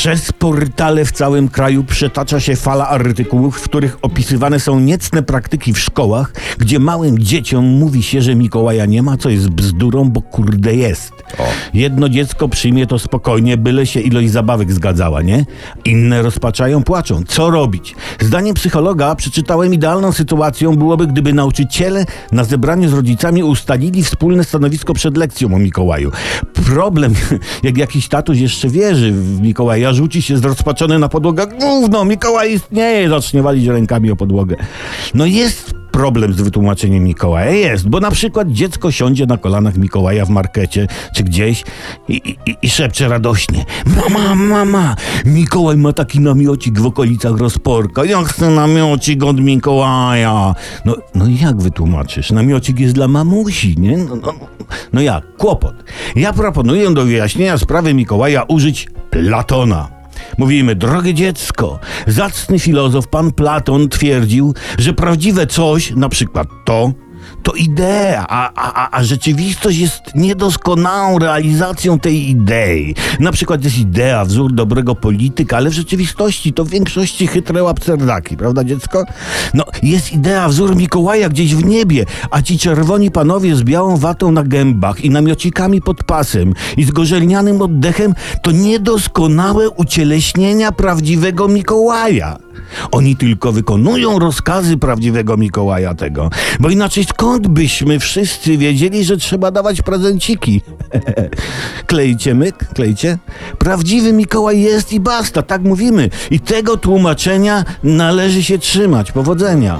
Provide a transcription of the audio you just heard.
Przez portale w całym kraju przetacza się fala artykułów, w których opisywane są niecne praktyki w szkołach, gdzie małym dzieciom mówi się, że Mikołaja nie ma, co jest bzdurą, bo kurde jest. Jedno dziecko przyjmie to spokojnie, byle się ilość zabawek zgadzała, nie? Inne rozpaczają, płaczą. Co robić? Zdaniem psychologa przeczytałem idealną sytuacją byłoby, gdyby nauczyciele na zebraniu z rodzicami ustalili wspólne stanowisko przed lekcją o Mikołaju. Problem, jak jakiś tatuś jeszcze wierzy w Mikołaja, rzuci się zrozpaczony na podłogę. Gówno, Mikołaj istnieje! Zacznie walić rękami o podłogę. No jest problem z wytłumaczeniem Mikołaja. Jest, bo na przykład dziecko siądzie na kolanach Mikołaja w markecie czy gdzieś i, i, i szepcze radośnie. Mama, mama, Mikołaj ma taki namiocik w okolicach rozporka. Ja chcę namiocik od Mikołaja. No, no jak wytłumaczysz? Namiocik jest dla mamusi, nie? No, no, no jak? Kłopot. Ja proponuję do wyjaśnienia sprawy Mikołaja użyć Platona. Mówimy, drogie dziecko, zacny filozof pan Platon twierdził, że prawdziwe coś, na przykład to, to idea, a, a, a rzeczywistość jest niedoskonałą realizacją tej idei. Na przykład jest idea, wzór dobrego polityka, ale w rzeczywistości to w większości chytre łapcerdaki, prawda dziecko? No, jest idea, wzór Mikołaja gdzieś w niebie, a ci czerwoni panowie z białą watą na gębach i namiocikami pod pasem i z gorzelnianym oddechem to niedoskonałe ucieleśnienia prawdziwego Mikołaja. Oni tylko wykonują rozkazy prawdziwego Mikołaja tego, bo inaczej skąd byśmy wszyscy wiedzieli, że trzeba dawać prezenciki? klejcie myk, klejcie? Prawdziwy Mikołaj jest i basta, tak mówimy. I tego tłumaczenia należy się trzymać. Powodzenia.